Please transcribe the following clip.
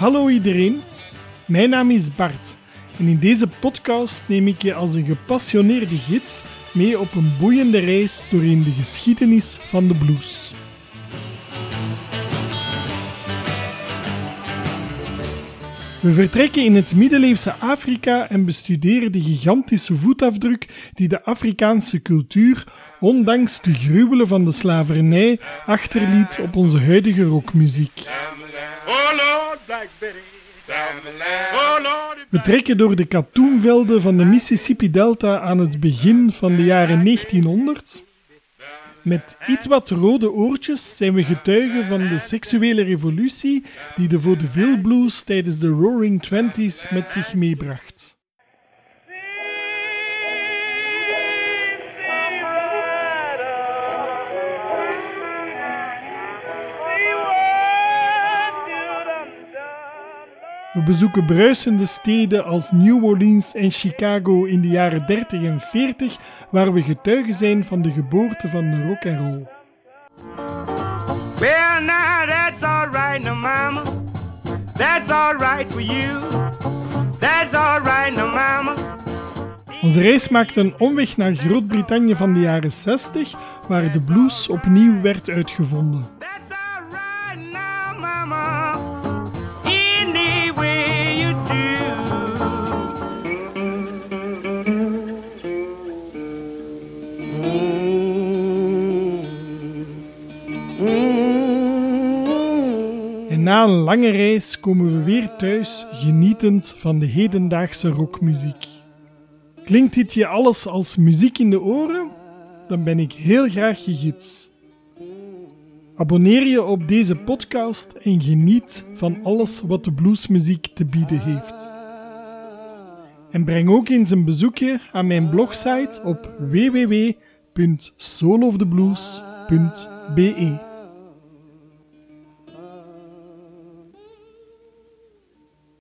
Hallo iedereen, mijn naam is Bart en in deze podcast neem ik je als een gepassioneerde gids mee op een boeiende reis doorheen de geschiedenis van de blues. We vertrekken in het middeleeuwse Afrika en bestuderen de gigantische voetafdruk die de Afrikaanse cultuur, ondanks de gruwelen van de slavernij, achterliet op onze huidige rockmuziek. We trekken door de katoenvelden van de Mississippi Delta aan het begin van de jaren 1900. Met iets wat rode oortjes zijn we getuigen van de seksuele revolutie die de vaudeville blues tijdens de Roaring Twenties met zich meebracht. We bezoeken bruisende steden als New Orleans en Chicago in de jaren 30 en 40, waar we getuigen zijn van de geboorte van de rock and roll. Well, now that's alright, no mama. That's alright for you. That's alright, no mama. Onze reis maakte een omweg naar Groot-Brittannië van de jaren 60, waar de blues opnieuw werd uitgevonden. Na een lange reis komen we weer thuis, genietend van de hedendaagse rockmuziek. Klinkt dit je alles als muziek in de oren? Dan ben ik heel graag je gids. Abonneer je op deze podcast en geniet van alles wat de bluesmuziek te bieden heeft. En breng ook eens een bezoekje aan mijn blogsite op www.souloftheblues.be.